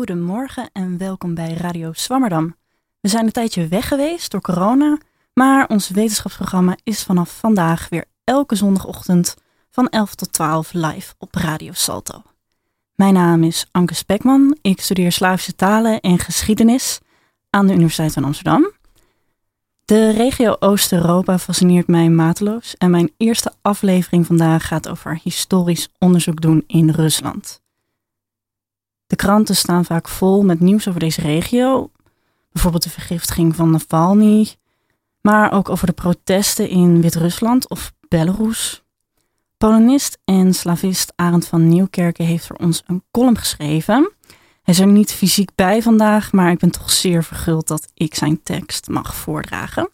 Goedemorgen en welkom bij Radio Swammerdam. We zijn een tijdje weg geweest door corona, maar ons wetenschapsprogramma is vanaf vandaag weer elke zondagochtend van 11 tot 12 live op Radio Salto. Mijn naam is Anke Spekman. Ik studeer Slavische talen en geschiedenis aan de Universiteit van Amsterdam. De regio Oost-Europa fascineert mij mateloos en mijn eerste aflevering vandaag gaat over historisch onderzoek doen in Rusland. De kranten staan vaak vol met nieuws over deze regio, bijvoorbeeld de vergiftiging van Navalny, maar ook over de protesten in Wit-Rusland of Belarus. Polonist en slavist Arend van Nieuwkerken heeft voor ons een column geschreven. Hij is er niet fysiek bij vandaag, maar ik ben toch zeer verguld dat ik zijn tekst mag voordragen.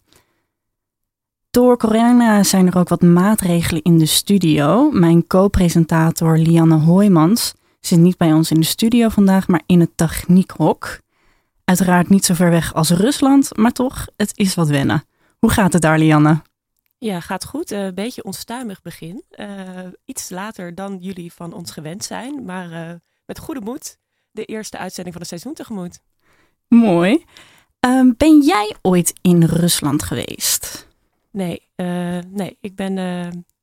Door corona zijn er ook wat maatregelen in de studio. Mijn co-presentator Lianne Hoijmans zit niet bij ons in de studio vandaag, maar in het techniekhok. Uiteraard niet zo ver weg als Rusland, maar toch, het is wat wennen. Hoe gaat het daar, Lianne? Ja, gaat goed. Een beetje onstuimig begin. Uh, iets later dan jullie van ons gewend zijn, maar uh, met goede moed de eerste uitzending van het seizoen tegemoet. Mooi. Uh, ben jij ooit in Rusland geweest? Nee, nee. ik ben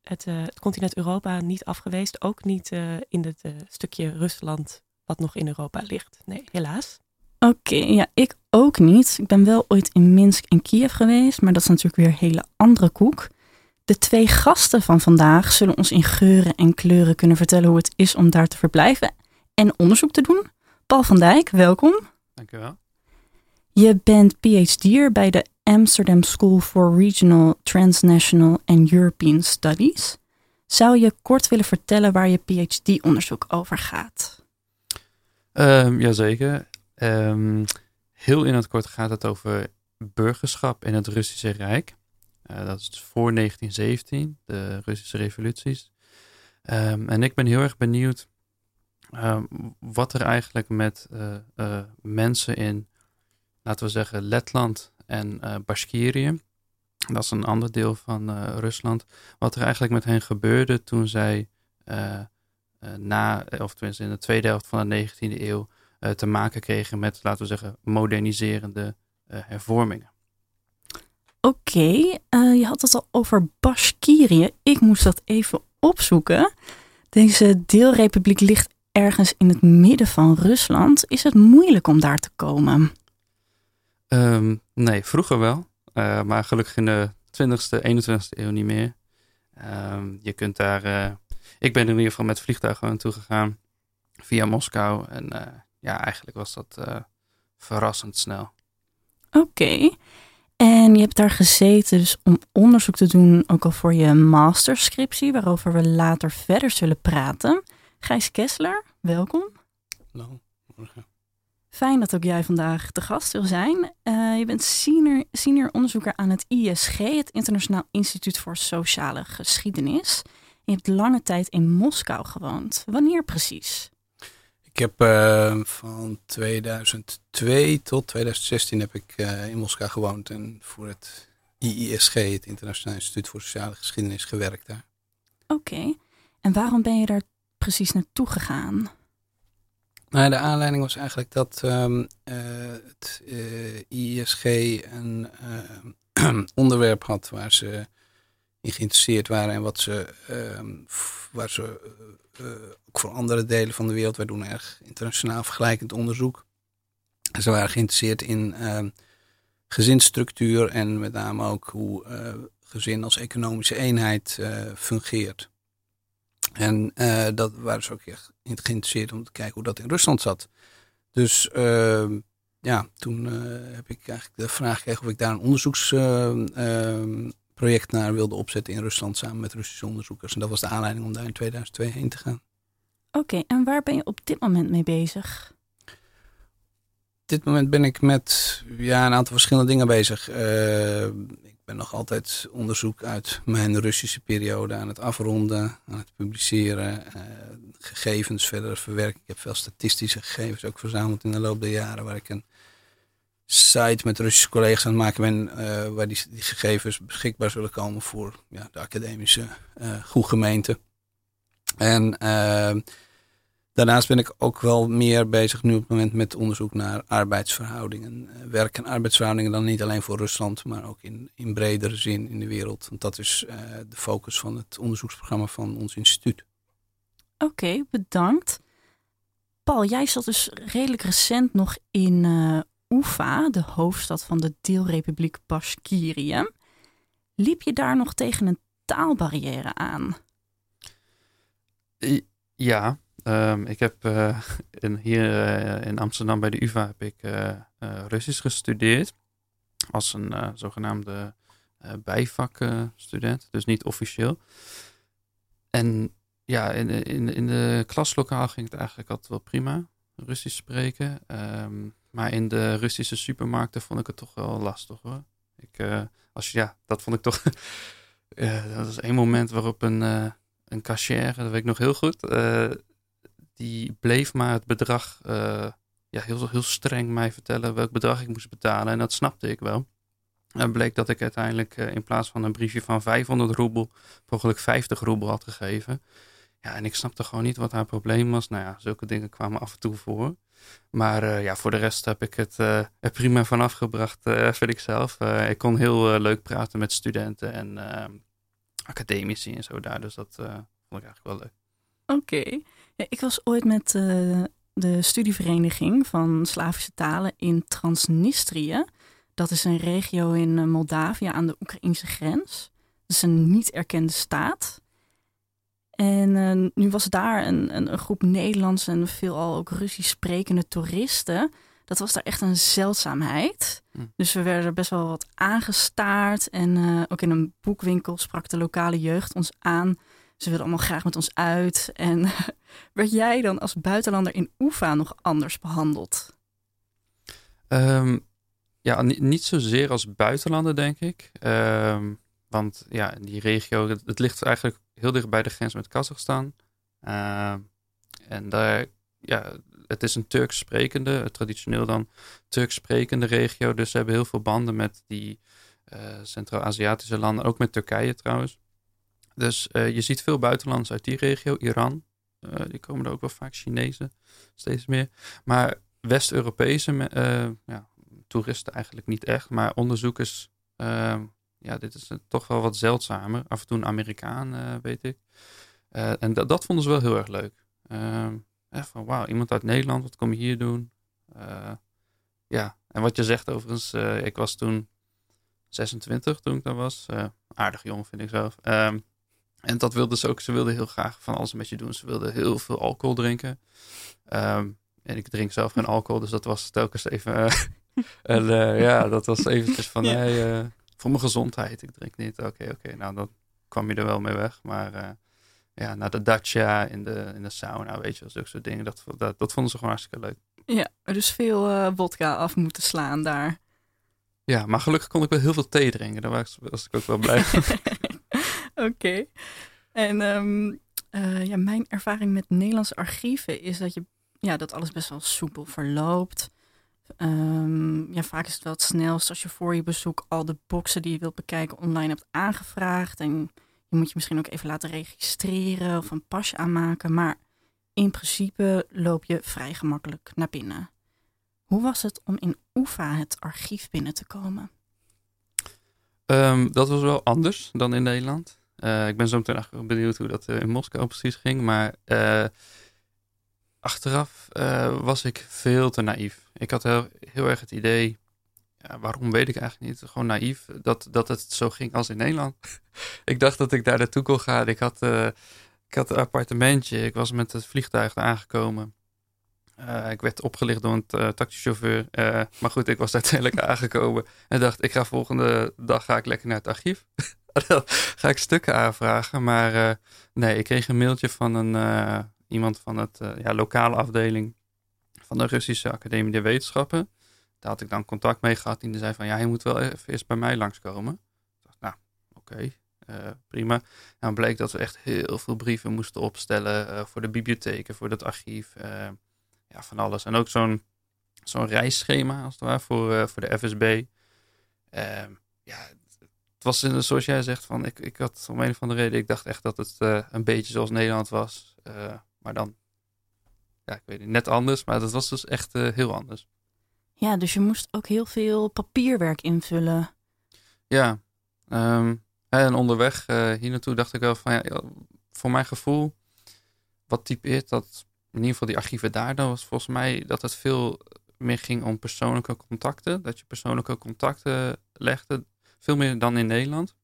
het, het, continent Europa niet afgeweest. Ook niet in het stukje Rusland wat nog in Europa ligt. Nee, helaas. Oké, ja, ik ook niet. Ik ben wel ooit in Minsk en Kiev geweest, maar dat is natuurlijk weer een hele andere koek. De twee gasten van vandaag zullen ons in geuren en kleuren kunnen vertellen hoe het is om daar te verblijven en onderzoek te doen. Paul van Dijk, welkom. Dankjewel. Je bent PhD'er bij de Amsterdam School for Regional, Transnational and European Studies. Zou je kort willen vertellen waar je PhD-onderzoek over gaat? Um, jazeker. Um, heel in het kort gaat het over burgerschap in het Russische Rijk. Uh, dat is voor 1917, de Russische revoluties. Um, en ik ben heel erg benieuwd wat er eigenlijk met uh, uh, mensen in, laten we zeggen, Letland en uh, Bashkirië, dat is een ander deel van Rusland, wat er eigenlijk met hen gebeurde toen zij na, of tenminste in de tweede helft van de 19e eeuw, te maken kregen met, laten we zeggen, moderniserende hervormingen. Oké, okay, je had het al over Bashkirië. Ik moest dat even opzoeken. Deze deelrepubliek ligt ergens in het midden van Rusland. Is het moeilijk om daar te komen? Um, nee, vroeger wel. Uh, maar gelukkig in de 20e, 21e eeuw niet meer. Um, je kunt daar. Uh, ik ben er in ieder geval met vliegtuigen naartoe gegaan. Via Moskou. En uh, ja, eigenlijk was dat verrassend snel. Oké. Okay. En je hebt daar gezeten dus om onderzoek te doen, ook al voor je masterscriptie, waarover we later verder zullen praten. Gijs Kessler, welkom. Hallo, morgen. Fijn dat ook jij vandaag te gast wil zijn. Uh, je bent senior, senior onderzoeker aan het ISG, het Internationaal Instituut voor Sociale Geschiedenis. Je hebt lange tijd in Moskou gewoond. Wanneer precies? Ik heb uh, van 2002 tot 2016 heb ik uh, in Moskou gewoond en voor het IISG, het Internationaal Instituut voor Sociale Geschiedenis, gewerkt daar. Oké, okay. en waarom ben je daar precies naartoe gegaan? Nou, de aanleiding was eigenlijk dat um, uh, het IISG een onderwerp had waar ze in geïnteresseerd waren en wat ze, um, waar ze uh, ook voor andere delen van de wereld, wij doen erg internationaal vergelijkend onderzoek. Ze waren geïnteresseerd in uh, gezinsstructuur en met name ook hoe uh, gezin als economische eenheid fungeert. En dat waren ze ook echt geïnteresseerd om te kijken hoe dat in Rusland zat. Dus ehm, ja, toen heb ik eigenlijk de vraag gekregen of ik daar een onderzoeks ehm, project naar wilde opzetten in Rusland samen met Russische onderzoekers. En dat was de aanleiding om daar in 2002 heen te gaan. Oké, okay, en waar ben je op dit moment mee bezig? Op dit moment ben ik met ja, een aantal verschillende dingen bezig. Uh, ben nog altijd onderzoek uit mijn Russische periode aan het afronden, aan het publiceren, uh, gegevens verder verwerken. Ik heb veel statistische gegevens ook verzameld in de loop der jaren, waar ik een site met Russische collega's aan het maken ben, uh, waar die, gegevens beschikbaar zullen komen voor ja, de academische uh, groegemeente. En uh, Daarnaast ben ik ook wel meer bezig nu op het moment met onderzoek naar arbeidsverhoudingen. Uh, werk- en arbeidsverhoudingen dan niet alleen voor Rusland, maar ook in, in bredere zin in de wereld. Want dat is uh, de focus van het onderzoeksprogramma van ons instituut. Oké, okay, bedankt. Paul, jij zat dus redelijk recent nog in uh, Ufa, de hoofdstad van de deelrepubliek Bashkirië. Liep je daar nog tegen een taalbarrière aan? Ja, um, ik heb uh, in, hier uh, in Amsterdam bij de UvA heb ik uh, Russisch gestudeerd. Als een zogenaamde bijvakstudent, dus niet officieel. En ja, in, in, in de klaslokaal ging het eigenlijk altijd wel prima, Russisch spreken. Um, maar in de Russische supermarkten vond ik het toch wel lastig hoor. Ik, als, ja, dat vond ik toch... dat was één moment waarop een, een cashier, dat weet ik nog heel goed die bleef maar het bedrag uh, ja, heel, heel streng mij vertellen welk bedrag ik moest betalen. En dat snapte ik wel. En bleek dat ik uiteindelijk uh, in plaats van een briefje van 500 roebel, mogelijk 50 roebel had gegeven. Ja, en ik snapte gewoon niet wat haar probleem was. Nou ja, zulke dingen kwamen af en toe voor. Maar uh, ja, voor de rest heb ik het er prima van afgebracht, vind ik zelf. ik kon heel leuk praten met studenten en academici en zo daar. Dus dat vond ik eigenlijk wel leuk. Oké. Ik was ooit met uh, de studievereniging van Slavische talen in Transnistrië. Dat is een regio in uh, Moldavië aan de Oekraïnse grens. Dat is een niet erkende staat. En uh, nu was daar een, een, een, groep Nederlands en veelal ook Russisch sprekende toeristen. Dat was daar echt een zeldzaamheid. Hm. Dus we werden best wel wat aangestaard. En ook in een boekwinkel sprak de lokale jeugd ons aan ze wilden allemaal graag met ons uit. En werd jij dan als buitenlander in Oefa nog anders behandeld? Um, ja, niet zozeer als buitenlander, denk ik. Um, want ja, die regio, het, ligt eigenlijk heel dicht bij de grens met Kazachstan. Uh, en daar, ja, het is een Turks sprekende, traditioneel dan Turks sprekende regio. Dus ze hebben heel veel banden met die uh, Centraal-Aziatische landen, ook met Turkije trouwens. Dus uh, je ziet veel buitenlanders uit die regio, Iran. Uh, die komen er ook wel vaak, Chinezen, steeds meer. Maar West-Europese uh, ja, toeristen eigenlijk niet echt. Maar onderzoekers, ehm, ja, dit is toch wel wat zeldzamer. Af en toe een Amerikaan, weet ik. en dat, dat vonden ze wel heel erg leuk. Ehm, van wauw, iemand uit Nederland, wat kom je hier doen? ja, en wat je zegt overigens, ik was toen 26 toen ik daar was. aardig jong vind ik zelf. Um, en dat wilden ze ook. Ze wilden heel graag van alles met je doen. Ze wilden heel veel alcohol drinken. Um, en ik drink zelf geen alcohol, dus dat was telkens even. Uh, en uh, ja, dat was eventjes van ja. hey, uh, voor mijn gezondheid. Ik drink niet. Oké, okay, oké. Okay. Nou, dan kwam je er wel mee weg. Maar ja, naar de dacha in de, in de sauna, weet je, zulke soort dingen. Dat, dat, dat vonden ze gewoon hartstikke leuk. Ja, dus veel vodka af moeten slaan daar. Ja, maar gelukkig kon ik wel heel veel thee drinken. Daar was, was ik ook wel blij Oké. En um, uh, ja, mijn ervaring met Nederlandse archieven is dat, je, ja, dat alles best wel soepel verloopt. Um, ja, vaak is het wel het snelst als je voor je bezoek al de boxen die je wilt bekijken online hebt aangevraagd. En je moet je misschien ook even laten registreren of een pasje aanmaken. Maar in principe loop je vrij gemakkelijk naar binnen. Hoe was het om in Oefa het archief binnen te komen? Um, dat was wel anders dan in Nederland. Uh, ik ben zo meteen benieuwd hoe dat uh, in Moskou precies ging. Maar uh, achteraf was ik veel te naïef. Ik had heel, heel erg het idee, ja, waarom weet ik eigenlijk niet, gewoon naïef, dat, dat het zo ging als in Nederland. ik dacht dat ik daar naartoe kon gaan. Ik had, ik had een appartementje, ik was met het vliegtuig aangekomen. Ik werd opgelicht door een taxichauffeur. Maar goed, ik was uiteindelijk aangekomen en dacht, ik ga volgende dag ga ik lekker naar het archief. ga ik stukken aanvragen. Maar nee, ik kreeg een mailtje van een, iemand van het ja, lokale afdeling van de Russische Academie der Wetenschappen. Daar had ik dan contact mee gehad. En die zei van, ja, je moet wel even eerst bij mij langskomen. Ik dacht, nou, oké. Prima. En dan bleek dat we echt heel veel brieven moesten opstellen voor de bibliotheken, voor het archief ja, van alles. En ook zo'n zo'n reisschema, als het ware, voor, voor de FSB. Ehm, ja, was zoals jij zegt, van, ik, ik had om een of andere reden, ik dacht echt dat het uh, een beetje zoals Nederland was. Uh, maar dan ja, ik weet niet, net anders. Maar dat was dus echt heel anders. Ja, dus je moest ook heel veel papierwerk invullen. Ja, um, en onderweg hier naartoe dacht ik wel van, ja, voor mijn gevoel, wat typeert dat in ieder geval die archieven daar, dan was volgens mij dat het veel meer ging om persoonlijke contacten. Dat je persoonlijke contacten legde, veel meer dan in Nederland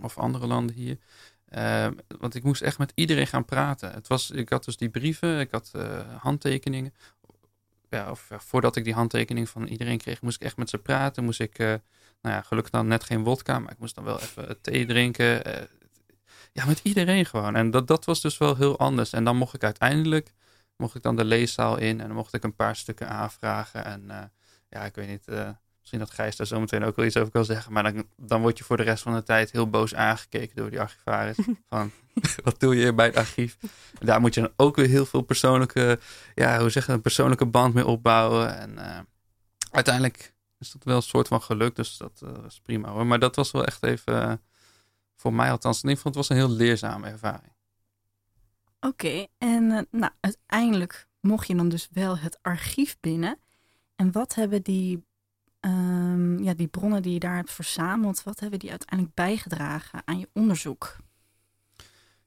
of andere landen hier. Uh, want ik moest echt met iedereen gaan praten. Het was, ik had dus die brieven, ik had uh, handtekeningen. Ja, of voordat ik die handtekening van iedereen kreeg, moest ik echt met ze praten. Moest ik, uh, nou ja, gelukkig dan net geen wodka, maar ik moest dan wel even thee drinken. ja, met iedereen gewoon. En dat, dat was dus wel heel anders. En dan mocht ik uiteindelijk, mocht ik dan de leeszaal in en dan mocht ik een paar stukken aanvragen. En ja, ik weet niet, Misschien dat Gijs daar zometeen ook wel iets over kan zeggen. Maar dan, dan word je voor de rest van de tijd heel boos aangekeken door die archivaris. van, wat doe je bij het archief? Daar moet je dan ook weer heel veel persoonlijke, ja, hoe zeg je, een persoonlijke band mee opbouwen. En uh, uiteindelijk is dat wel een soort van geluk. Dus dat uh, is prima hoor. Maar dat was wel echt even, uh, voor mij althans, in ieder geval, het was een heel leerzame ervaring. Oké, en nou, uiteindelijk mocht je dan dus wel het archief binnen. En wat hebben die um, ja, die bronnen die je daar hebt verzameld, wat hebben die uiteindelijk bijgedragen aan je onderzoek?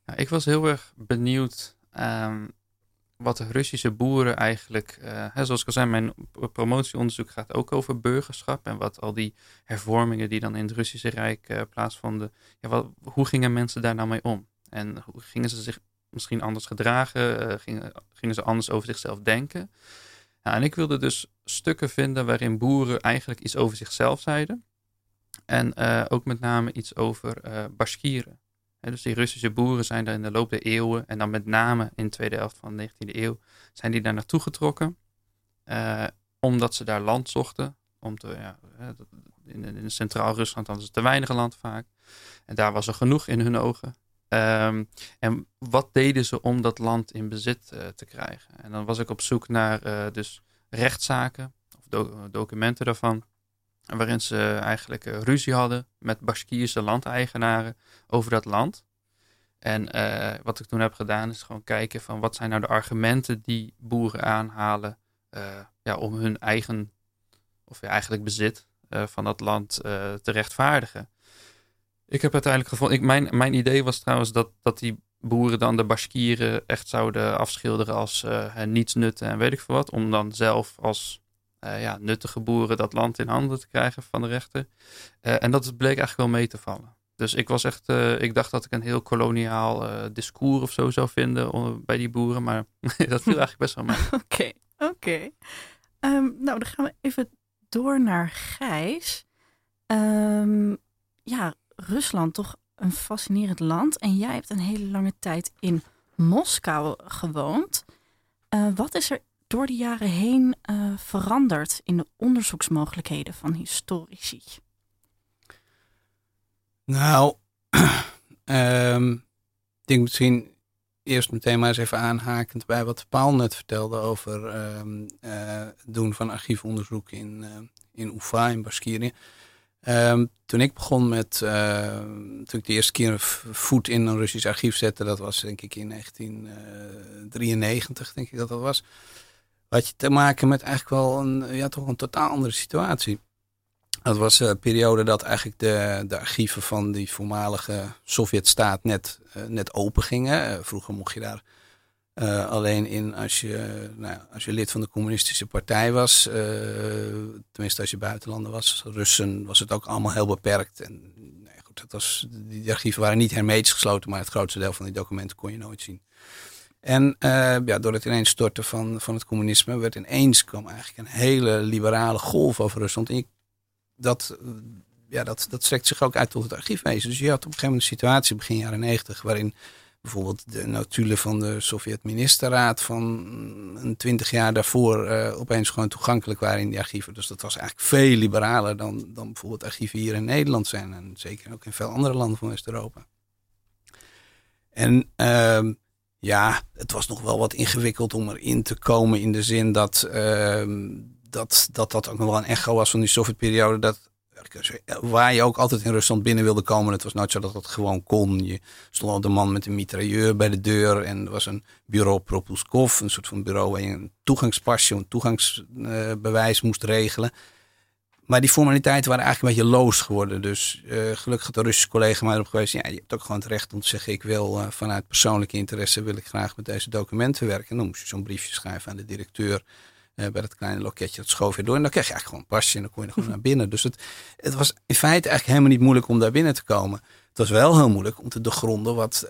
Ja, ik was heel erg benieuwd um, wat de Russische boeren eigenlijk, uh, hè, zoals ik al zei, mijn promotieonderzoek gaat ook over burgerschap en wat al die hervormingen die dan in het Russische Rijk uh, plaatsvonden, ja, wat, hoe gingen mensen daar nou mee om? En hoe gingen ze zich misschien anders gedragen? Uh, gingen, gingen ze anders over zichzelf denken? En ik wilde dus stukken vinden waarin boeren eigenlijk iets over zichzelf zeiden. En uh, ook met name iets over uh, dus die Russische boeren zijn daar in de loop der eeuwen, en dan met name in de tweede helft van de 19e eeuw, zijn die daar naartoe getrokken. Uh, omdat ze daar land zochten. Om te, ja, in, in Centraal Rusland hadden ze te weinig land vaak. En daar was er genoeg in hun ogen. Um, en wat deden ze om dat land in bezit uh, te krijgen? En dan was ik op zoek naar uh, dus rechtszaken of do documenten daarvan. Waarin ze eigenlijk uh, ruzie hadden met Bashkirse landeigenaren over dat land. En wat ik toen heb gedaan is gewoon kijken van wat zijn nou de argumenten die boeren aanhalen ja, om hun eigen, of ja, eigenlijk bezit van dat land te rechtvaardigen. Ik heb uiteindelijk gevonden. Ik, mijn, mijn idee was trouwens dat, dat die boeren dan de Bashkieren echt zouden afschilderen als uh, niets nutten en weet ik veel wat. Om dan zelf als uh, ja, nuttige boeren dat land in handen te krijgen van de rechter. Uh, en dat bleek eigenlijk wel mee te vallen. Dus ik was echt, ik dacht dat ik een heel koloniaal discours of zo zou vinden bij die boeren. Maar dat viel eigenlijk best wel mee. Oké, oké. Um, nou, dan gaan we even door naar Gijs. Um, ja, Rusland toch een fascinerend land. En jij hebt een hele lange tijd in Moskou gewoond. Uh, wat is er door de jaren heen uh, veranderd in de onderzoeksmogelijkheden van historici? Nou, um, ik denk misschien eerst meteen maar eens even aanhakend bij wat Paul net vertelde over um, uh, het doen van archiefonderzoek in, in Ufa in Baskirië. Um, toen ik begon met, uh, toen ik de eerste keer voet in een Russisch archief zette, dat was denk ik in 1993, eh, denk ik dat dat was. Had je te maken met eigenlijk wel een, ja, toch een totaal andere situatie. Dat was een periode dat eigenlijk de, de archieven van die voormalige Sovjetstaat net, uh, net open gingen. vroeger mocht je daar uh, alleen in als je, nou, als je lid van de communistische partij was, uh, tenminste als je buitenlander was, Russen, was het ook allemaal heel beperkt. En nee, goed, dat was, die archieven waren niet hermetisch gesloten, maar het grootste deel van die documenten kon je nooit zien. En uh, ja, door het ineenstorten van, van het communisme werd ineens kwam eigenlijk een hele liberale golf over Rusland. En dat, ja, dat, dat strekt zich ook uit tot het archiefwezen. Dus je had op een gegeven moment een situatie begin jaren negentig waarin bijvoorbeeld de notulen van de Sovjet-ministerraad van een twintig jaar daarvoor uh, opeens gewoon toegankelijk waren in die archieven. Dus dat was eigenlijk veel liberaler dan, dan bijvoorbeeld archieven hier in Nederland zijn. En zeker ook in veel andere landen van West-Europa. En uh, ja, het was nog wel wat ingewikkeld om erin te komen in de zin dat uh, dat, dat, dat ook nog wel een echo was van die Sovjetperiode. Dat waar je ook altijd in Rusland binnen wilde komen. Het was nooit zo dat dat gewoon kon. Je stond de man met een mitrailleur bij de deur. En er was een bureau Propulskov, een soort van bureau waar je een toegangspasje, een toegangsbewijs moest regelen. Maar die formaliteiten waren eigenlijk een beetje loos geworden. Dus uh, gelukkig had de Russische collega mij erop geweest. Ja, je hebt ook gewoon het recht om te zeggen: ik wil uh, vanuit persoonlijke interesse wil ik graag met deze documenten werken. En dan moest je zo'n briefje schrijven aan de directeur. Uh, bij dat kleine loketje, dat schoof je door. En dan kreeg je eigenlijk gewoon een pasje en dan kon je er gewoon naar binnen. Dus het, het was in feite eigenlijk helemaal niet moeilijk om daar binnen te komen. Het was wel heel moeilijk om te doorgronden wat,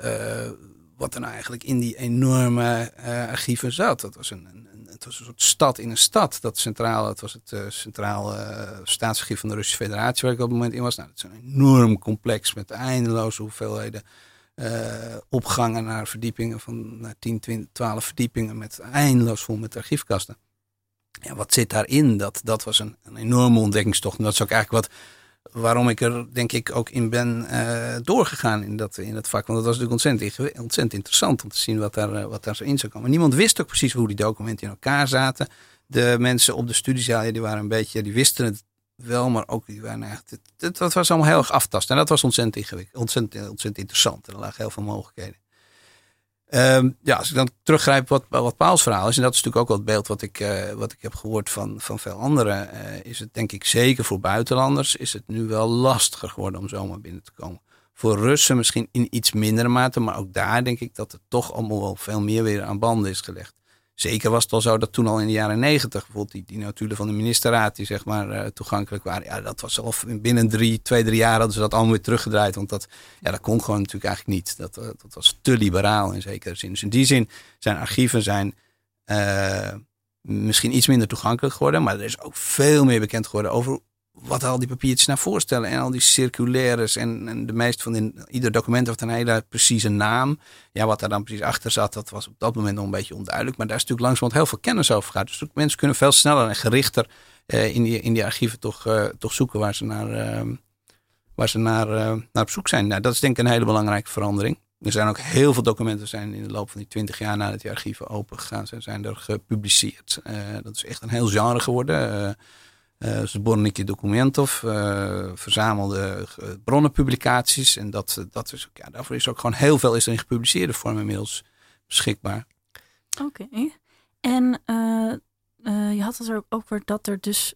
wat er nou eigenlijk in die enorme archieven zat. Dat was een, een het was een soort stad in een stad. Dat centraal, het was het uh, centraal staatsarchief van de Russische Federatie waar ik op het moment in was. Nou, dat is een enorm complex met eindeloze hoeveelheden uh, opgangen naar verdiepingen van naar 10, 20, 12 verdiepingen met eindeloos vol met archiefkasten. Ja, wat zit daarin? Dat, dat was een, een enorme ontdekkingstocht. En dat is ook eigenlijk wat waarom ik er denk ik ook in ben uh, doorgegaan in dat, in dat vak. Want dat was natuurlijk ontzettend, ontzettend interessant om te zien wat daar, uh, wat daar zo in zou komen. Niemand wist ook precies hoe die documenten in elkaar zaten. De mensen op de studiezaal, die waren een beetje, die wisten het wel, maar ook die waren echt, het was allemaal heel erg aftast. En dat was ontzettend ontzettend, ontzettend interessant. En er lagen heel veel mogelijkheden. Um, ja, als ik dan teruggrijp wat, wat Pauls verhaal is, en dat is natuurlijk ook wel het beeld wat ik, uh, wat ik heb gehoord van, van veel anderen, uh, is het denk ik zeker voor buitenlanders, is het nu wel lastiger geworden om zomaar binnen te komen. Voor Russen misschien in iets mindere mate, maar ook daar denk ik dat het toch allemaal wel veel meer weer aan banden is gelegd. Zeker was het al zo dat toen al in de jaren negentig, bijvoorbeeld die, die notulen van de ministerraad, die zeg maar uh, toegankelijk waren. Ja, dat was al binnen drie, twee, drie jaar hadden ze dat allemaal weer teruggedraaid. Want dat, ja, dat kon gewoon natuurlijk eigenlijk niet. Dat, uh, dat was te liberaal in zekere zin. Dus in die zin zijn archieven zijn, uh, misschien iets minder toegankelijk geworden. Maar er is ook veel meer bekend geworden over wat al die papiertjes naar voorstellen. En al die circulaires en, en de meeste van in ieder document heeft een hele precieze naam. Ja, wat daar dan precies achter zat, dat was op dat moment nog een beetje onduidelijk. Maar daar is natuurlijk langzamerhand heel veel kennis over gaat. Dus mensen kunnen veel sneller en gerichter uh, in, die, in die archieven toch, uh, toch zoeken waar ze naar, uh, waar ze naar, naar op zoek zijn. Nou, dat is denk ik een hele belangrijke verandering. Er zijn ook heel veel documenten zijn in de loop van die twintig jaar nadat die archieven open gegaan zijn, zijn er gepubliceerd. dat is echt een heel genre geworden. Uh, Zborniki Dokumentov, uh, verzamelde uh, bronnenpublicaties. En dat, dat is, ja, daarvoor is ook gewoon heel veel is in gepubliceerde vorm inmiddels beschikbaar. Oké. En je had het er ook over dat er dus,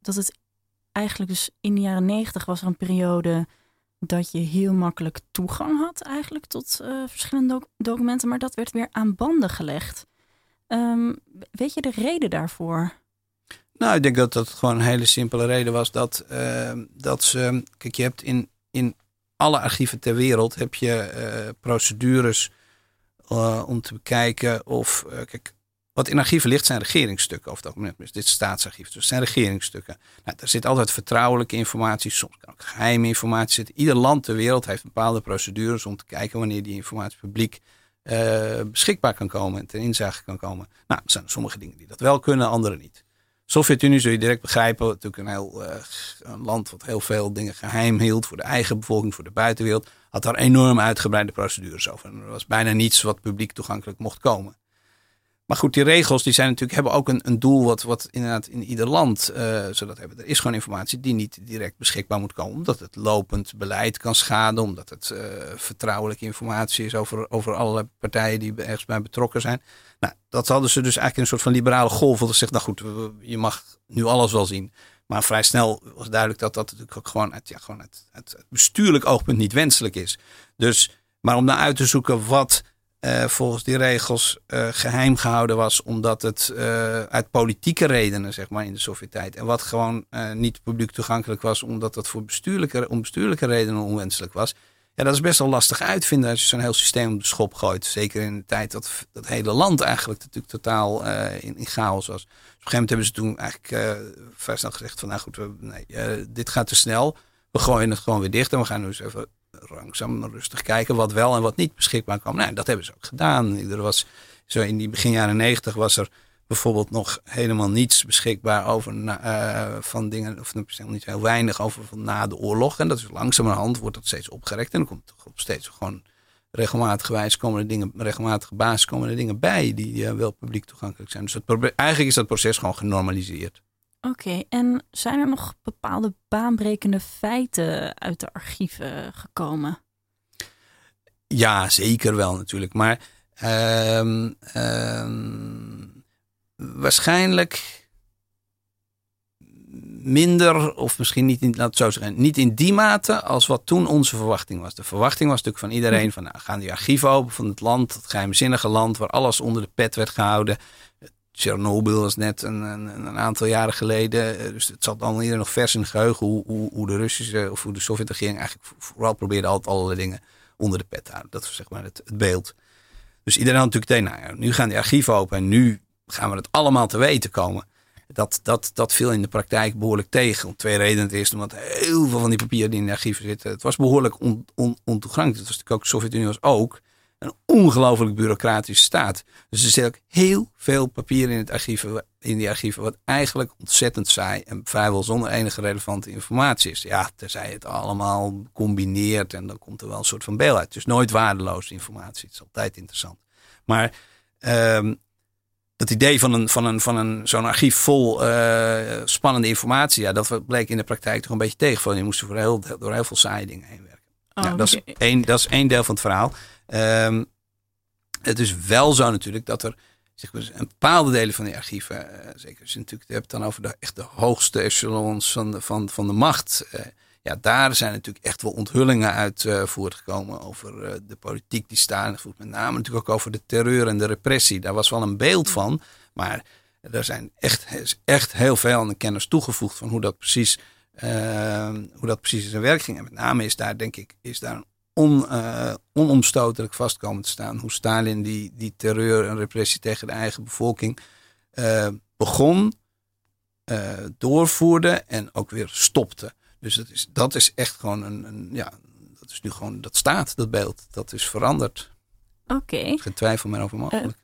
dat het eigenlijk dus in de jaren negentig was er een periode dat je heel makkelijk toegang had eigenlijk tot verschillende doc documenten. Maar dat werd weer aan banden gelegd. Um, weet je de reden daarvoor? Nou, ik denk dat dat gewoon een hele simpele reden was dat, uh, dat ze. Kijk, je hebt in, in alle archieven ter wereld heb je uh, procedures uh, om te bekijken of. kijk, wat in archieven ligt zijn regeringsstukken het algemeen. Dus dit is staatsarchief, dus het zijn regeringsstukken. Nou, daar zit altijd vertrouwelijke informatie, soms kan ook geheime informatie zitten. Ieder land ter wereld heeft bepaalde procedures om te kijken wanneer die informatie publiek beschikbaar kan komen en ten inzage kan komen. Nou, er zijn sommige dingen die dat wel kunnen, andere niet. Sovjet-Unie zul je direct begrijpen, natuurlijk een heel uh, een land wat heel veel dingen geheim hield voor de eigen bevolking, voor de buitenwereld, had daar enorm uitgebreide procedures over. En er was bijna niets wat publiek toegankelijk mocht komen. Maar goed, die regels die zijn natuurlijk, hebben ook een, een doel wat, wat inderdaad in ieder land uh, zodat hebben. Er is gewoon informatie die niet direct beschikbaar moet komen. Omdat het lopend beleid kan schaden. Omdat het uh, vertrouwelijke informatie is over, over allerlei partijen die ergens bij betrokken zijn. Nou, dat hadden ze dus eigenlijk een soort van liberale golf. Dat zegt, nou goed, je mag nu alles wel zien. Maar vrij snel was duidelijk dat dat natuurlijk ook gewoon uit, ja, gewoon bestuurlijk oogpunt niet wenselijk is. Dus, maar om nou uit te zoeken wat uh, volgens die regels uh, geheim gehouden was, omdat het uh, uit politieke redenen, zeg maar, in de Sovjet-tijd. En wat gewoon niet publiek toegankelijk was, omdat dat voor bestuurlijke, om bestuurlijke redenen onwenselijk was. Ja, dat is best wel lastig uitvinden als je zo'n heel systeem op de schop gooit. Zeker in de tijd dat dat hele land eigenlijk natuurlijk totaal in, in, chaos was. Dus op een gegeven moment hebben ze toen eigenlijk vrij snel gezegd van, nou goed, we, dit gaat te snel. We gooien het gewoon weer dicht en we gaan nu eens even langzaam rustig kijken wat wel en wat niet beschikbaar kwam. Nou, dat hebben ze ook gedaan. Er was, zo in die begin jaren negentig was er bijvoorbeeld nog helemaal niets beschikbaar over uh, van dingen, of niet heel weinig over van na de oorlog. En dat is langzamerhand wordt dat steeds opgerekt en dan komt er op steeds gewoon regelmatig wijs komen er dingen, regelmatige basis komen er dingen bij die uh, wel publiek toegankelijk zijn. Dus eigenlijk is dat proces gewoon genormaliseerd. Oké, en zijn er nog bepaalde baanbrekende feiten uit de archieven gekomen? Ja, zeker wel natuurlijk. Maar ehm, ehm, waarschijnlijk minder, of misschien niet in, laat het zo zeggen, niet in die mate als wat toen onze verwachting was. De verwachting was natuurlijk van iedereen van, nou, gaan die archieven open van het land, het geheimzinnige land waar alles onder de pet werd gehouden. Chernobyl was net een, een, een, aantal jaren geleden. Eh, dus het zat allemaal iedereen nog vers in het geheugen hoe, hoe, hoe de Russische of hoe de Sovjet-regering eigenlijk vooral probeerde altijd allerlei dingen onder de pet te houden. Dat was zeg maar het, het beeld. Dus iedereen had natuurlijk tegen, nou ja, nu gaan die archieven open en nu gaan we het allemaal te weten komen. Dat, dat, dat viel in de praktijk behoorlijk tegen. Om twee redenen. Ten eerste omdat heel veel van die papieren die in de archieven zitten. Het was behoorlijk on, on, ontoegankelijk. Het was natuurlijk ook de Sovjet-Unie was ook een ongelooflijk bureaucratische staat. Dus er zit ook heel veel papier in, het archieven, in die archieven, wat eigenlijk ontzettend saai en vrijwel zonder enige relevante informatie is. Ja, terzij het allemaal combineert en dan komt er wel een soort van beeld uit. Dus nooit waardeloze informatie. Het is altijd interessant. Maar um, dat idee van, een, van, een, van een, zo'n archief vol uh, spannende informatie, ja, dat bleek in de praktijk toch een beetje tegen. Je moest voor heel, door heel veel saaie dingen heen werken. Oh, ja, dat, is één, dat is één deel van het verhaal. Um, het is wel zo natuurlijk dat er zeg maar, een bepaalde delen van die archieven, uh, zeker als je natuurlijk hebt dan over de, echt de hoogste echelons van de, van, van de macht. Uh, ja, daar zijn natuurlijk echt wel onthullingen uit uh, voortgekomen over de politiek die staan. Met name natuurlijk ook over de terreur en de repressie. Daar was wel een beeld van, maar er zijn echt, echt heel veel aan de kennis toegevoegd van hoe dat precies, hoe dat precies in zijn werk ging. En met name is daar, denk ik, is daar on, uh, onomstotelijk vast komen te staan. Hoe Stalin die, die terreur en repressie tegen de eigen bevolking uh, begon, uh, doorvoerde en ook weer stopte. Dus dat is, dat is echt gewoon een, een, ja, dat is nu gewoon, dat staat, dat beeld. Dat is veranderd. Oké. Okay. Geen twijfel meer over mogelijk.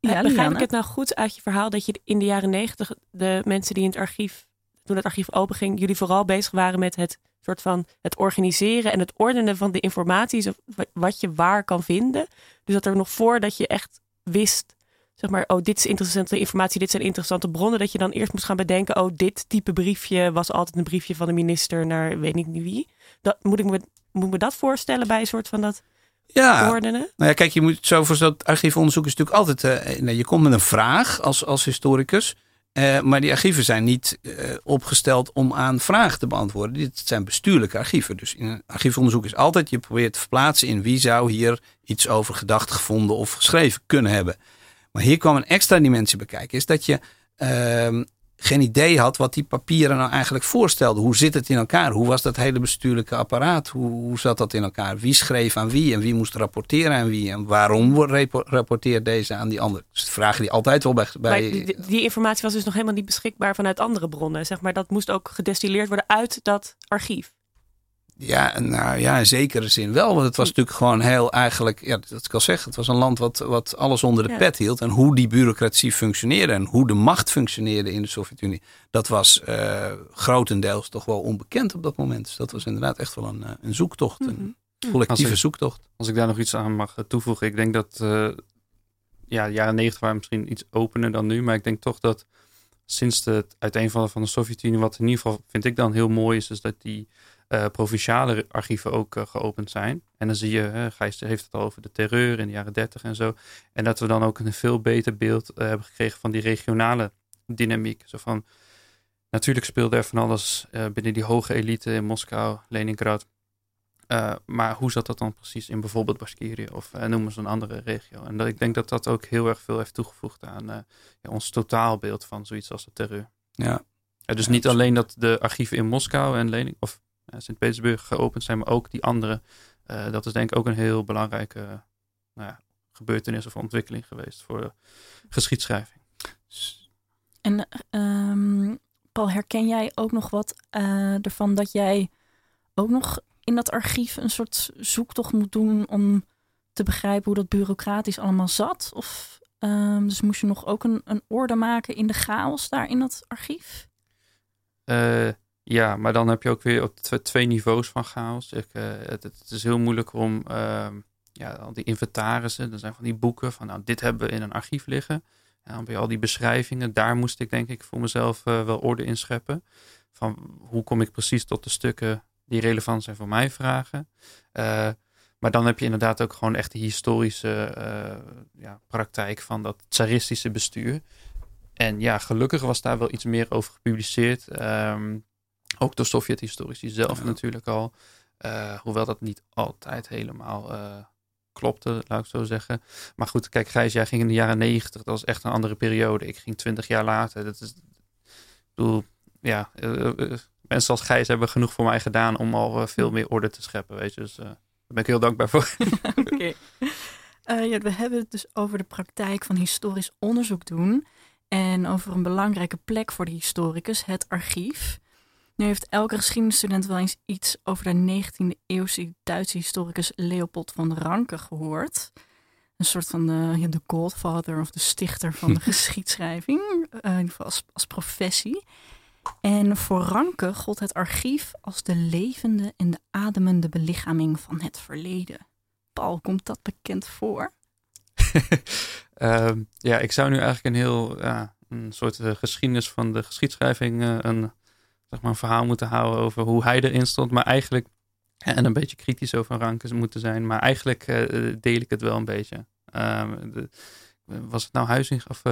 ja, begrijp ik het nou goed uit je verhaal dat je in de jaren negentig de mensen die in het archief, toen het archief openging, jullie vooral bezig waren met het soort van het organiseren en het ordenen van de informatie, wat je waar kan vinden. Dus dat er nog voordat je echt wist, zeg maar, oh, dit is interessante informatie, dit zijn interessante bronnen, dat je dan eerst moest gaan bedenken, oh, dit type briefje was altijd een briefje van de minister naar weet ik niet wie. Dat, moet, ik me, moet me dat voorstellen bij een soort van dat ja, ordenen? Nou ja, kijk, je moet zo voor dat archiefonderzoek is natuurlijk altijd, uh, je komt met een vraag als, als historicus. Uh, maar die archieven zijn niet uh, opgesteld om aan vragen te beantwoorden. Dit zijn bestuurlijke archieven. Dus in een archiefonderzoek is altijd je probeert te verplaatsen in wie zou hier iets over gedacht, gevonden of geschreven kunnen hebben. Maar hier kwam een extra dimensie bekijken. Is dat je uh, geen idee had wat die papieren nou eigenlijk voorstelden. Hoe zit het in elkaar? Hoe was dat hele bestuurlijke apparaat? Hoe, hoe zat dat in elkaar? Wie schreef aan wie en wie moest rapporteren aan wie? En waarom rapporteert deze aan die ander? Dus vragen die altijd wel bij... bij die, die, informatie was dus nog helemaal niet beschikbaar vanuit andere bronnen. Zeg maar, dat moest ook gedestilleerd worden uit dat archief. Ja, nou ja, in zekere zin wel. Want het was natuurlijk gewoon heel eigenlijk, ja, dat ik al zeg, het was een land wat, wat alles onder de pet hield. En hoe die bureaucratie functioneerde en hoe de macht functioneerde in de Sovjet-Unie, dat was uh, grotendeels toch wel onbekend op dat moment. Dus dat was inderdaad echt wel een, eh, een zoektocht, een mhm. collectieve zoektocht. Als ik daar nog iets aan mag toevoegen, ik denk dat, uh, ja, de jaren negentig waren misschien iets opener dan nu, maar ik denk toch dat sinds het uiteenvallen van de Sovjet-Unie, wat in ieder geval vind ik dan heel mooi is, is dat die uh, provinciale archieven ook uh, geopend zijn. En dan zie je, Gijs heeft het al over de terreur in de jaren 30 en zo. En dat we dan ook een veel beter beeld hebben gekregen van die regionale dynamiek. Zo van, natuurlijk speelde er van alles binnen die hoge elite in Moskou, Leningrad. maar hoe zat dat dan precies in bijvoorbeeld Bashkirië of noem eens een andere regio? En dat, ik denk dat dat ook heel erg veel heeft toegevoegd aan ja, ons totaalbeeld van zoiets als de terreur. Ja, dus niet alleen dat de archieven in Moskou en Lening, of Sint-Petersburg geopend zijn, maar ook die andere. Uh, dat is denk ik ook een heel belangrijke nou ja, gebeurtenis of ontwikkeling geweest voor geschiedschrijving. En um, Paul, herken jij ook nog wat uh, ervan dat jij ook nog in dat archief een soort zoektocht moet doen om te begrijpen hoe dat bureaucratisch allemaal zat? Of um, dus moest je nog ook een, een orde maken in de chaos daar in dat archief? Uh, ja, maar dan heb je ook weer op twee niveaus van chaos. Uh, het, is heel moeilijk om uh, ja, al die inventarissen, er zijn van die boeken van nou, dit hebben we in een archief liggen. Ja, bij al die beschrijvingen, daar moest ik denk ik voor mezelf wel orde in scheppen. Van hoe kom ik precies tot de stukken die relevant zijn voor mij vragen. Maar dan heb je inderdaad ook gewoon echt de historische ja, praktijk van dat tsaristische bestuur. En ja, gelukkig was daar wel iets meer over gepubliceerd. Um, ook door Sovjet-historici zelf natuurlijk al. Uh, hoewel dat niet altijd helemaal uh, klopte, laat ik zo zeggen. Maar goed, kijk, Gijs, jij ging in de jaren negentig. Dat was echt een andere periode. Ik ging twintig jaar later. Dat is, ik bedoel, ja, uh, mensen als Gijs hebben genoeg voor mij gedaan om al veel meer orde te scheppen, weet je. Dus daar ben ik heel dankbaar voor. Oké. ja, we hebben het dus over de praktijk van historisch onderzoek doen. En over een belangrijke plek voor de historicus, het archief. Nu heeft elke geschiedenisstudent wel eens iets over de 19e eeuwse Duitse historicus Leopold van Ranke gehoord. Een soort van de, de godfather of de stichter van de geschiedschrijving, uh, in ieder geval als, als professie. En voor Ranke gold het archief als de levende en de ademende belichaming van het verleden. Paul, komt dat bekend voor? Ehm, ja, ik zou nu eigenlijk een heel een soort uh, geschiedenis van de geschiedschrijving, een, zeg maar een verhaal moeten houden over hoe hij erin stond. Maar eigenlijk, en een beetje kritisch over Ranke moeten zijn, maar eigenlijk uh, deel ik het wel een beetje. Ehm, de, was het nou Huizing of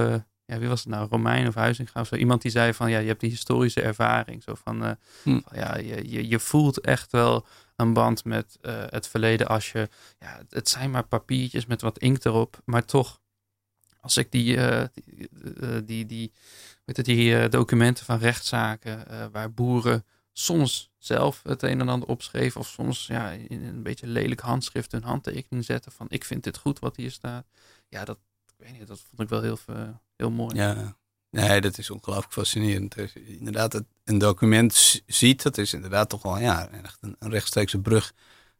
ja, wie was het nou, Romein of Huizing of zo? Iemand die zei van ja, je hebt die historische ervaring. Zo van, hm. van ja, je, je, je voelt echt wel een band met het verleden als je, ja, het zijn maar papiertjes met wat inkt erop, maar toch, als ik die, uh, die, uh, die, die, weet het, die documenten van rechtszaken, waar boeren soms zelf het een en ander opschreven, of soms ja, in een beetje lelijk handschrift hun handtekening zetten van ik vind dit goed wat hier staat. Ja, dat, ik weet niet, dat vond ik wel heel, heel mooi. Ja, Nee, dat is ongelooflijk fascinerend. inderdaad, het, een document ziet, dat is inderdaad toch wel ja, echt een, een rechtstreekse brug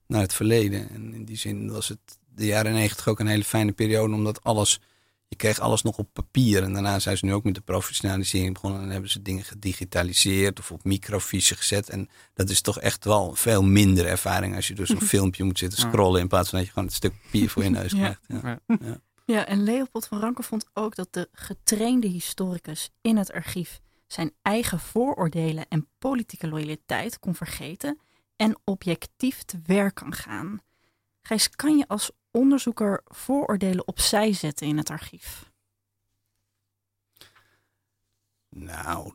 naar het verleden. En in die zin was het de jaren negentig ook een hele fijne periode, omdat alles, je kreeg alles nog op papier. En daarna zijn ze nu ook met de professionalisering begonnen en hebben ze dingen gedigitaliseerd of op microfiche gezet. En dat is toch echt wel veel minder ervaring als je door zo'n filmpje moet zitten scrollen in plaats van dat je gewoon een stuk papier voor je neus krijgt. Ja. Ja. Ja, en Leopold van Ranke vond ook dat de getrainde historicus in het archief zijn eigen vooroordelen en politieke loyaliteit kon vergeten en objectief te werk kan gaan. Gijs, kan je als onderzoeker vooroordelen opzij zetten in het archief? Nou,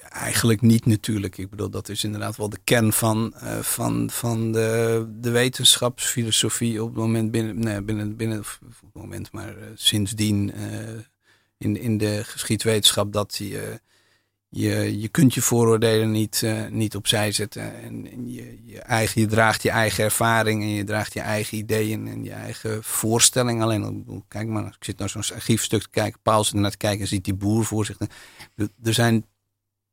eigenlijk niet natuurlijk. Ik bedoel, dat is inderdaad wel de kern van, uh, van, van de, de wetenschapsfilosofie op het moment binnen, nee, binnen, binnen op het moment, maar uh, sindsdien uh, in, in de geschiedwetenschap dat je, je, je kunt je vooroordelen niet, niet opzij zetten. En, en je, je, eigen, je draagt je eigen ervaring en je draagt je eigen ideeën en je eigen voorstelling. Alleen, kijk maar, ik zit naar zo'n archiefstuk te kijken, Paul zit naar te kijken en ziet die boer voor zich. Er zijn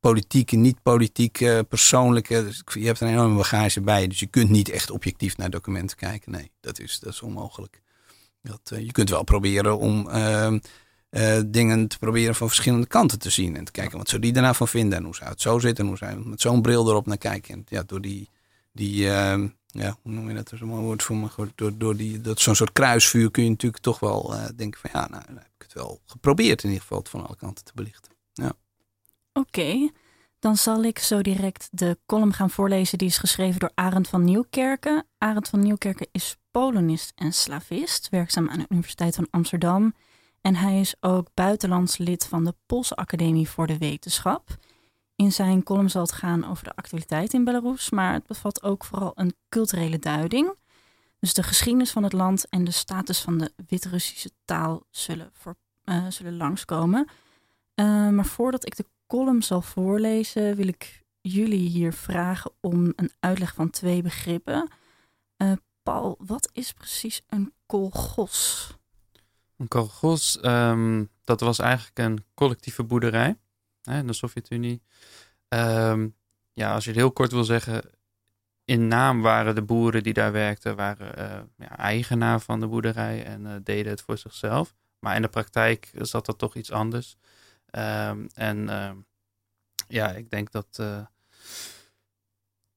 politieke, niet politieke, persoonlijke. Dus je hebt een enorme bagage bij. Dus je kunt niet echt objectief naar documenten kijken. Nee, dat is, dat is onmogelijk. Dat, uh, je kunt wel proberen om uh, uh, dingen te proberen van verschillende kanten te zien. En te kijken wat zou die daarna van vinden. En hoe zou het zo zitten. En hoe zou met zo'n bril erop naar kijken. En ja, door die, die ehm, ja, hoe noem je dat? Er is een mooi woord voor me. Door, door die, dat zo'n soort kruisvuur kun je natuurlijk toch wel denken van ja, nou, dan heb ik het wel geprobeerd in ieder geval het van alle kanten te belichten. Ja. Oké, dan zal ik zo direct de column gaan voorlezen die is geschreven door Arend van Nieuwkerken. Arend van Nieuwkerken is Polonist en slavist, werkzaam aan de Universiteit van Amsterdam. En hij is ook buitenlands lid van de Poolse Academie voor de Wetenschap. In zijn column zal het gaan over de actualiteit in Belarus, maar het bevat ook vooral een culturele duiding. Dus de geschiedenis van het land en de status van de Wit-Russische taal zullen, voor, uh, zullen langskomen. Uh, maar voordat ik de column zal voorlezen, wil ik jullie hier vragen om een uitleg van twee begrippen. Uh, Paul, wat is precies een kolgos? Een kolgos, um, dat was eigenlijk een collectieve boerderij hè, in de Sovjet-Unie. Um, ja, als je het heel kort wil zeggen, in naam waren de boeren die daar werkten, waren uh, ja, eigenaar van de boerderij en uh, deden het voor zichzelf. Maar in de praktijk zat dat toch iets anders. Um, en ja, ik denk dat uh,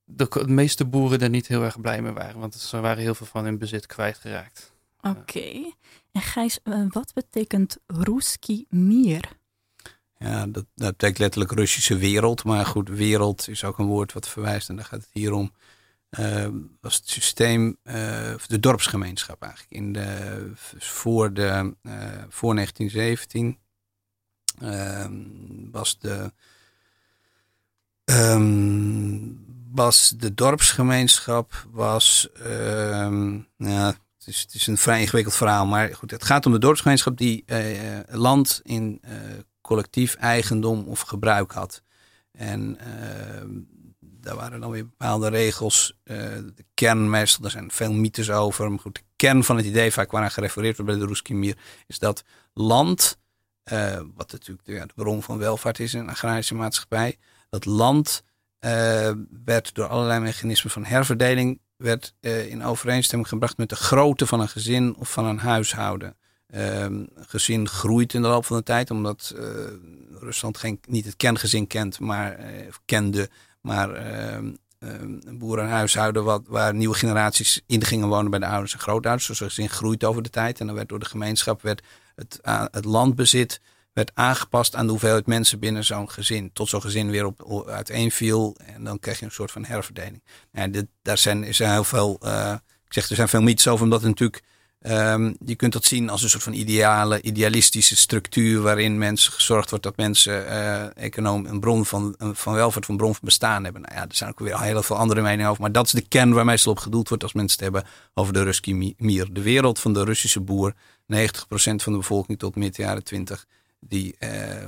de, de, meeste boeren er niet heel erg blij mee waren. Want ze waren heel veel van hun bezit kwijtgeraakt. Oké. En Gijs, eh, wat betekent Ruski Mir? Ja, dat, dat betekent letterlijk Russische wereld. Maar goed, wereld is ook een woord wat verwijst. En daar gaat het hier om. Was het systeem, uh, de dorpsgemeenschap eigenlijk. In de, voor, de, uh, voor 1917 ehm, was de, um, was de dorpsgemeenschap was, ehm, ja, het is, een vrij ingewikkeld verhaal, maar goed, het gaat om de dorpsgemeenschap die land in collectief eigendom of gebruik had. En daar waren dan weer bepaalde regels. De kern, meestal, er zijn veel mythes over. Maar goed, de kern van het idee, vaak waaraan gerefereerd wordt bij de Roeskimir, is dat land, wat natuurlijk de, de, bron van welvaart is in een agrarische maatschappij, dat land werd door allerlei mechanismen van herverdeling werd, in overeenstemming gebracht met de grootte van een gezin of van een huishouden. Um, gezin groeit in de loop van de tijd, omdat uh, Rusland geen, niet het kerngezin kent, maar uh, kende, maar uh, een boerenhuishouden wat, waar nieuwe generaties in gingen wonen bij de ouders en grootouders. Dus het gezin groeit over de tijd en dan werd door de gemeenschap werd het, het landbezit werd aangepast aan de hoeveelheid mensen binnen zo'n gezin. Tot zo'n gezin weer op, uiteenviel en dan krijg je een soort van herverdeling. En daar zijn, is heel veel, ik zeg er zijn veel mythes over, omdat natuurlijk Um, je kunt dat zien als een soort van ideale, idealistische structuur waarin mensen gezorgd wordt dat mensen uh, econoom een bron van, van welvaart, van bron van bestaan hebben. Nou ja, er zijn ook weer heel veel andere meningen over, maar dat is de kern waar meestal op gedoeld wordt als mensen het hebben over de Ruski Mir. De wereld van de Russische boer, 90% van de bevolking tot midden jaren 20, die, uh,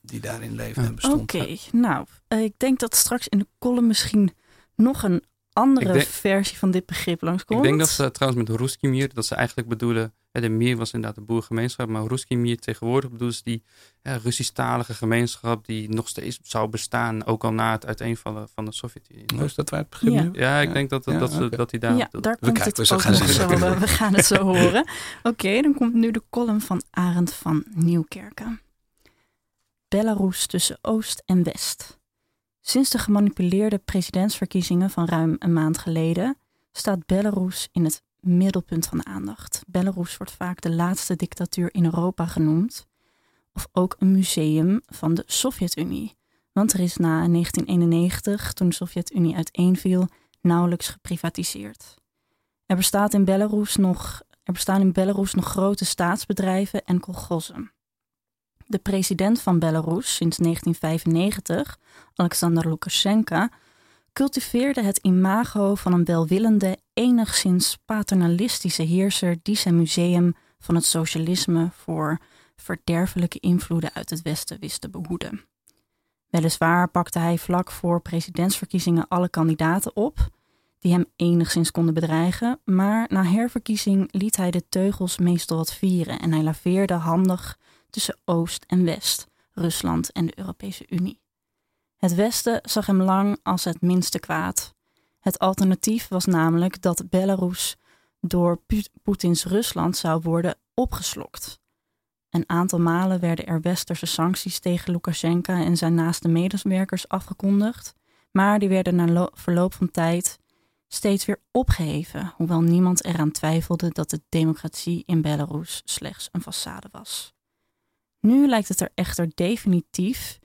die daarin leeft en bestond. Oké, nou, uh, ik denk dat straks in de column misschien nog een andere versie van dit begrip langskomt. Ik denk dat ze trouwens met Ruskimir, dat ze eigenlijk bedoelen, de Mir was inderdaad de boergemeenschap, maar Ruskimir tegenwoordig bedoelen ze die ja, Russisch-talige gemeenschap die nog steeds zou bestaan, ook al na het uiteenvallen van de Sovjet-Unie. Oh, is dat waar het begrip ja. ja, ik denk dat, dat, dat, ze, dat die daar... Ja, daar komt het ook gaan zo. We, we gaan het zo horen. Oké, dan komt nu de column van Arend van Nieuwkerken. Belarus tussen Oost en West. Sinds de gemanipuleerde presidentsverkiezingen van ruim een maand geleden staat Belarus in het middelpunt van aandacht. Belarus wordt vaak de laatste dictatuur in Europa genoemd, of ook een museum van de Sovjet-Unie. Want er is na 1991, toen de Sovjet-Unie uiteenviel, nauwelijks geprivatiseerd. Er, bestaat in Belarus nog, er bestaan in Belarus nog grote staatsbedrijven en kolgossen. De president van Belarus sinds 1995, Alexander Lukashenko, cultiveerde het imago van een welwillende, enigszins paternalistische heerser die zijn museum van het socialisme voor verderfelijke invloeden uit het Westen wist te behoeden. Weliswaar pakte hij vlak voor presidentsverkiezingen alle kandidaten op die hem enigszins konden bedreigen, maar na herverkiezing liet hij de teugels meestal wat vieren en hij laveerde handig tussen Oost en West, Rusland en de Europese Unie. Het Westen zag hem lang als het minste kwaad. Het alternatief was namelijk dat Belarus door Poetins Rusland zou worden opgeslokt. Een aantal malen werden er westerse sancties tegen Lukashenko en zijn naaste medewerkers afgekondigd, maar die werden na verloop van tijd steeds weer opgeheven, hoewel niemand eraan twijfelde dat de democratie in Belarus slechts een façade was. Nu lijkt het er echter definitief.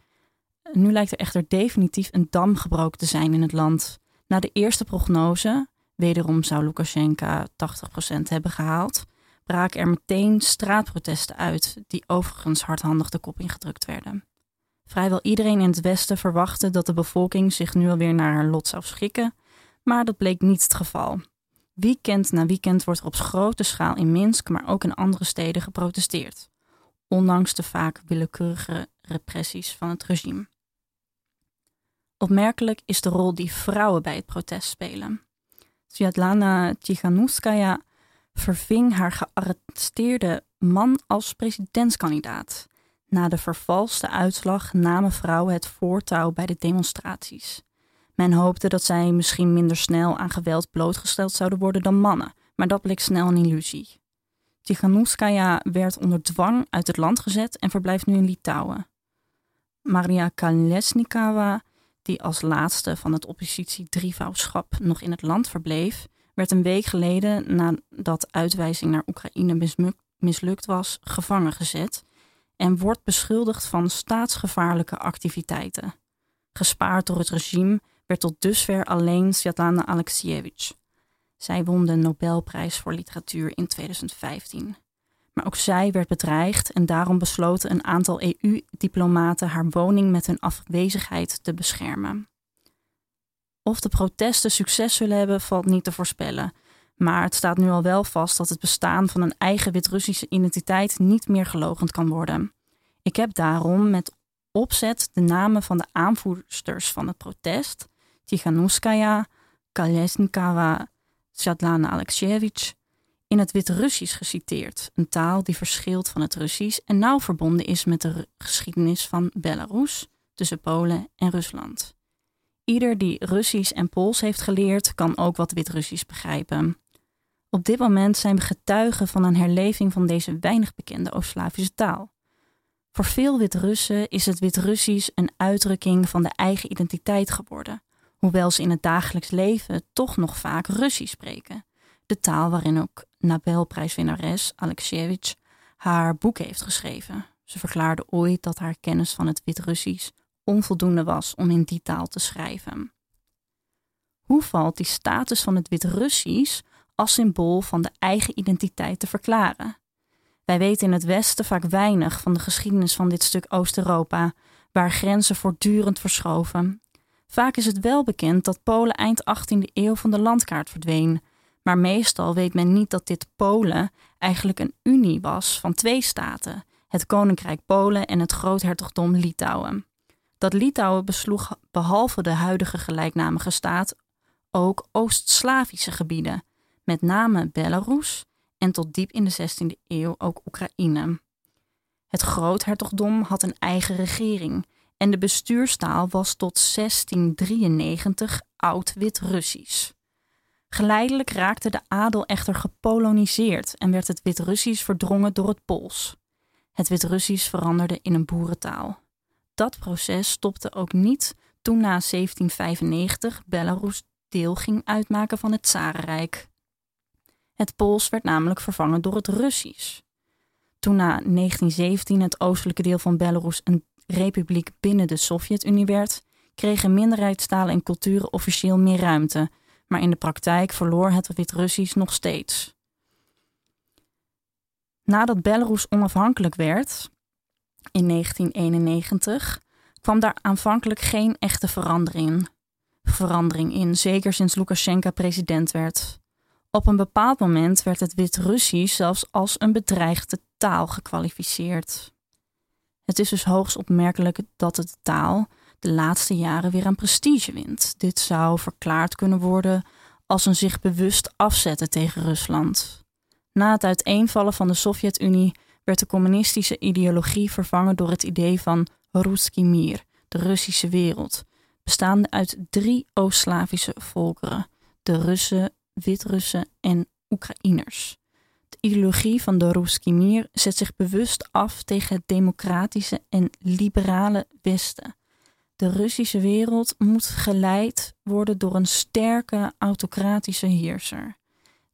Nu lijkt er echter definitief een dam gebroken te zijn in het land. Na de eerste prognose, wederom zou Lukashenko 80% hebben gehaald, braken er meteen straatprotesten uit, die overigens hardhandig de kop ingedrukt werden. Vrijwel iedereen in het Westen verwachtte dat de bevolking zich nu alweer naar haar lot zou schikken, maar dat bleek niet het geval. Weekend na weekend wordt er op grote schaal in Minsk, maar ook in andere steden geprotesteerd ondanks de vaak willekeurige repressies van het regime. Opmerkelijk is de rol die vrouwen bij het protest spelen. Sviatlana Tsikhanouskaya verving haar gearresteerde man als presidentskandidaat. Na de vervalste uitslag namen vrouwen het voortouw bij de demonstraties. Men hoopte dat zij misschien minder snel aan geweld blootgesteld zouden worden dan mannen, maar dat bleek snel een illusie. Tichanouskaya werd onder dwang uit het land gezet en verblijft nu in Litouwen. Maria Kalesnikava, die als laatste van het oppositie-drievouwschap nog in het land verbleef, werd een week geleden nadat uitwijzing naar Oekraïne mislukt was, gevangen gezet en wordt beschuldigd van staatsgevaarlijke activiteiten. Gespaard door het regime werd tot dusver alleen Svetlana Alexievich. Zij won de Nobelprijs voor literatuur in 2015. Maar ook zij werd bedreigd en daarom besloten een aantal EU-diplomaten haar woning met hun afwezigheid te beschermen. Of de protesten succes zullen hebben, valt niet te voorspellen. Maar het staat nu al wel vast dat het bestaan van een eigen Wit-Russische identiteit niet meer gelogend kan worden. Ik heb daarom met opzet de namen van de aanvoersters van het protest, Tiganuskaya, Kalesnikava, Svetlana Alexievich, in het Wit-Russisch geciteerd, een taal die verschilt van het Russisch en nauw verbonden is met de geschiedenis van Belarus tussen Polen en Rusland. Ieder die Russisch en Pools heeft geleerd, kan ook wat Wit-Russisch begrijpen. Op dit moment zijn we getuigen van een herleving van deze weinig bekende Oost-Slavische taal. Voor veel Wit-Russen is het Wit-Russisch een uitdrukking van de eigen identiteit geworden, hoewel ze in het dagelijks leven toch nog vaak Russisch spreken. De taal waarin ook Nobelprijswinnares Alexievich haar boek heeft geschreven. Ze verklaarde ooit dat haar kennis van het Wit-Russisch onvoldoende was om in die taal te schrijven. Hoe valt die status van het Wit-Russisch als symbool van de eigen identiteit te verklaren? Wij weten in het Westen vaak weinig van de geschiedenis van dit stuk Oost-Europa, waar grenzen voortdurend verschoven. Vaak is het wel bekend dat Polen eind 18e eeuw van de landkaart verdween, maar meestal weet men niet dat dit Polen eigenlijk een unie was van twee staten: het Koninkrijk Polen en het Groothertogdom Litouwen. Dat Litouwen besloeg behalve de huidige gelijknamige staat ook Oost-Slavische gebieden, met name Belarus en tot diep in de 16e eeuw ook Oekraïne. Het groothertogdom had een eigen regering en de bestuurstaal was tot 1693 oud-Wit-Russisch. Geleidelijk raakte de adel echter gepoloniseerd en werd het Wit-Russisch verdrongen door het Pools. Het Wit-Russisch veranderde in een boerentaal. Dat proces stopte ook niet toen na 1795 Belarus deel ging uitmaken van het Tsarenrijk. Het Pools werd namelijk vervangen door het Russisch. Toen na 1917 het oostelijke deel van Belarus een republiek binnen de Sovjet-Unie werd, kregen minderheidstalen en culturen officieel meer ruimte, maar in de praktijk verloor het Wit-Russisch nog steeds. Nadat Belarus onafhankelijk werd, in 1991, kwam daar aanvankelijk geen echte verandering, verandering in, zeker sinds Lukashenko president werd. Op een bepaald moment werd het Wit-Russisch zelfs als een bedreigde taal gekwalificeerd. Het is dus hoogst opmerkelijk dat de taal de laatste jaren weer aan prestige wint. Dit zou verklaard kunnen worden als een zich bewust afzetten tegen Rusland. Na het uiteenvallen van de Sovjet-Unie werd de communistische ideologie vervangen door het idee van Ruski Mir, de Russische wereld, bestaande uit drie Oost-Slavische volkeren: de Russen, Wit-Russen en Oekraïners. De ideologie van de Ruski Mir zet zich bewust af tegen het democratische en liberale Westen. De Russische wereld moet geleid worden door een sterke autocratische heerser.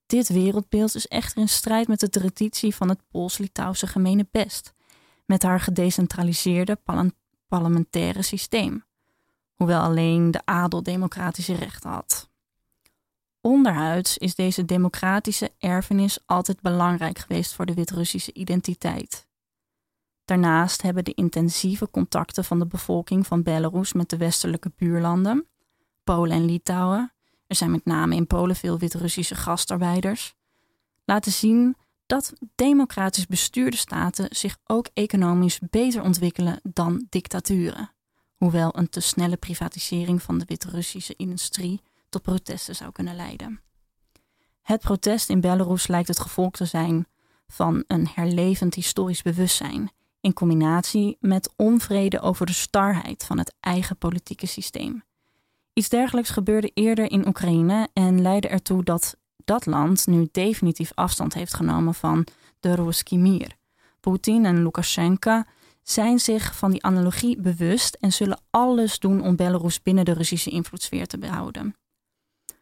Dit wereldbeeld is echter in strijd met de traditie van het Pools-Litouwse gemene best, met haar gedecentraliseerde parlementaire systeem, hoewel alleen de adel democratische rechten had. Onderhuids is deze democratische erfenis altijd belangrijk geweest voor de Wit-Russische identiteit. Daarnaast hebben de intensieve contacten van de bevolking van Belarus met de westelijke buurlanden, Polen en Litouwen, er zijn met name in Polen veel Wit-Russische gastarbeiders, laten zien dat democratisch bestuurde staten zich ook economisch beter ontwikkelen dan dictaturen, hoewel een te snelle privatisering van de Wit-Russische industrie tot protesten zou kunnen leiden. Het protest in Belarus lijkt het gevolg te zijn van een herlevend historisch bewustzijn in combinatie met onvrede over de starheid van het eigen politieke systeem. Iets dergelijks gebeurde eerder in Oekraïne en leidde ertoe dat dat land nu definitief afstand heeft genomen van de Ruski Mir. Poetin en Lukashenko zijn zich van die analogie bewust en zullen alles doen om Belarus binnen de Russische invloedssfeer te behouden.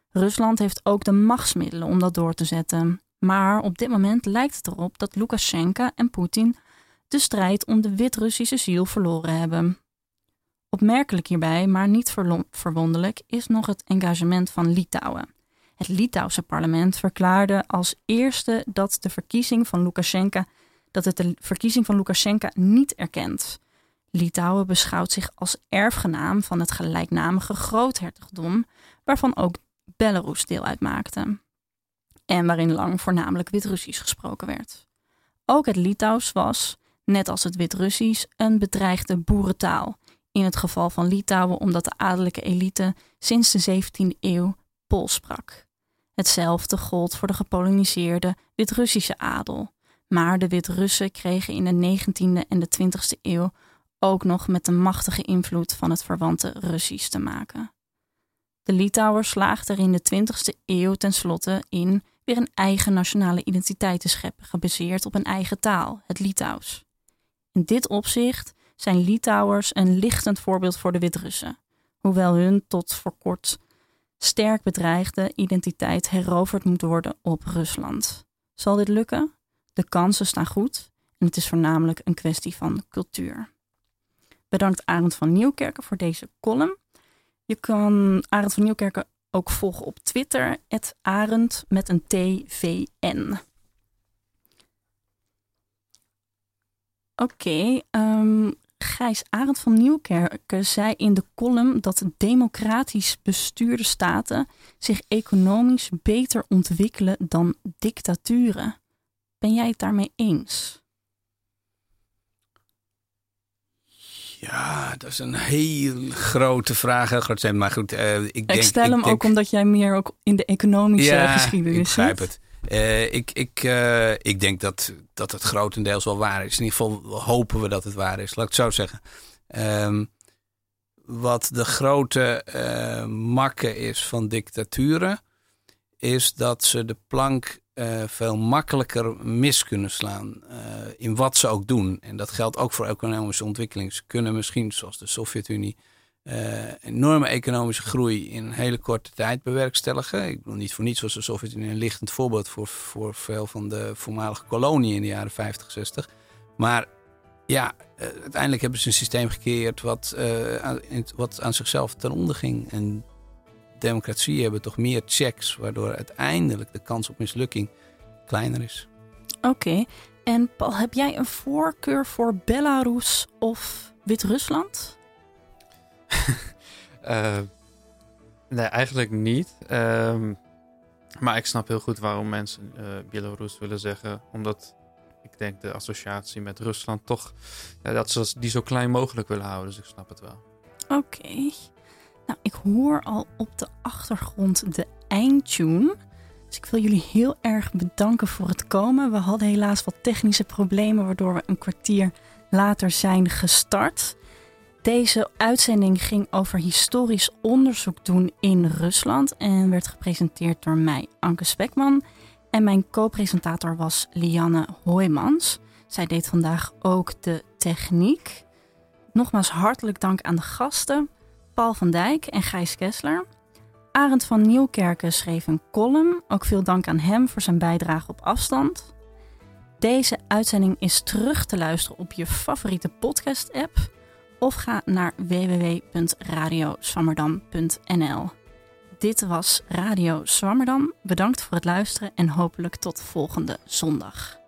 Rusland heeft ook de machtsmiddelen om dat door te zetten. Maar op dit moment lijkt het erop dat Lukashenko en Poetin de strijd om de Wit-Russische ziel verloren hebben. Opmerkelijk hierbij, maar niet verwonderlijk, is nog het engagement van Litouwen. Het Litouwse parlement verklaarde als eerste dat de verkiezing van Lukashenko dat het de verkiezing van Lukashenko niet erkent. Litouwen beschouwt zich als erfgenaam van het gelijknamige groothertogdom, waarvan ook Belarus deel uitmaakte. En waarin lang voornamelijk Wit-Russisch gesproken werd. Ook het Litouws was, net als het Wit-Russisch, een bedreigde boerentaal. In het geval van Litouwen omdat de adellijke elite sinds de 17e eeuw Pools sprak. Hetzelfde gold voor de gepoloniseerde Wit-Russische adel. Maar de Wit-Russen kregen in de 19e en de 20e eeuw ook nog met de machtige invloed van het verwante Russisch te maken. De Litouwers slaagden er in de 20e eeuw tenslotte in weer een eigen nationale identiteit te scheppen, gebaseerd op een eigen taal, het Litouws. In dit opzicht zijn Litouwers een lichtend voorbeeld voor de Wit-Russen, hoewel hun tot voor kort sterk bedreigde identiteit heroverd moet worden op Rusland. Zal dit lukken? De kansen staan goed en het is voornamelijk een kwestie van cultuur. Bedankt Arend van Nieuwkerken voor deze column. Je kan Arend van Nieuwkerken ook volgen op Twitter, Arend met een TVN. Oké, okay, ehm, Gijs Arend van Nieuwkerken zei in de column dat democratisch bestuurde staten zich economisch beter ontwikkelen dan dictaturen. Ben jij het daarmee eens? Ja, dat is een heel grote vraag. Heel groot maar goed, uh, ik, denk, ik stel hem ook omdat jij meer ook in de economische ja, geschiedenis ik begrijp het. Uh, ik, ik, uh, ik denk dat, dat het grotendeels wel waar is. In ieder geval hopen we dat het waar is, laat ik het zo zeggen. Um, wat de grote uh, makke is van dictaturen, is dat ze de plank veel makkelijker mis kunnen slaan in wat ze ook doen. En dat geldt ook voor economische ontwikkeling. Ze kunnen misschien, zoals de Sovjet-Unie, uh, enorme economische groei in een hele korte tijd bewerkstelligen. Ik bedoel, niet voor niets was de Sovjet-Unie een lichtend voorbeeld voor, voor veel van de voormalige koloniën in de jaren 50, 60. Maar ja, uiteindelijk hebben ze een systeem gecreëerd wat, aan, wat aan zichzelf ten onder ging. En democratieën hebben toch meer checks, waardoor uiteindelijk de kans op mislukking kleiner is. Oké, en Paul, heb jij een voorkeur voor Belarus of Wit-Rusland? Uh, nee, eigenlijk niet. Uh, maar ik snap heel goed waarom mensen uh, Belarus willen zeggen. Omdat ik denk de associatie met Rusland toch... dat ze die zo klein mogelijk willen houden. Dus ik snap het wel. Oké. Nou, ik hoor al op de achtergrond de eindtune. Dus ik wil jullie heel erg bedanken voor het komen. We hadden helaas wat technische problemen, waardoor we een kwartier later zijn gestart. Deze uitzending ging over historisch onderzoek doen in Rusland en werd gepresenteerd door mij, Anke Spekman. En mijn co-presentator was Lianne Hoijmans. Zij deed vandaag ook de techniek. Nogmaals hartelijk dank aan de gasten. Paul van Dijk en Gijs Kessler. Arend van Nieuwkerken schreef een column. Ook veel dank aan hem voor zijn bijdrage op afstand. Deze uitzending is terug te luisteren op je favoriete podcast-app of ga naar www.radioswammerdam.nl. Dit was Radio Zwammerdam. Bedankt voor het luisteren en hopelijk tot volgende zondag.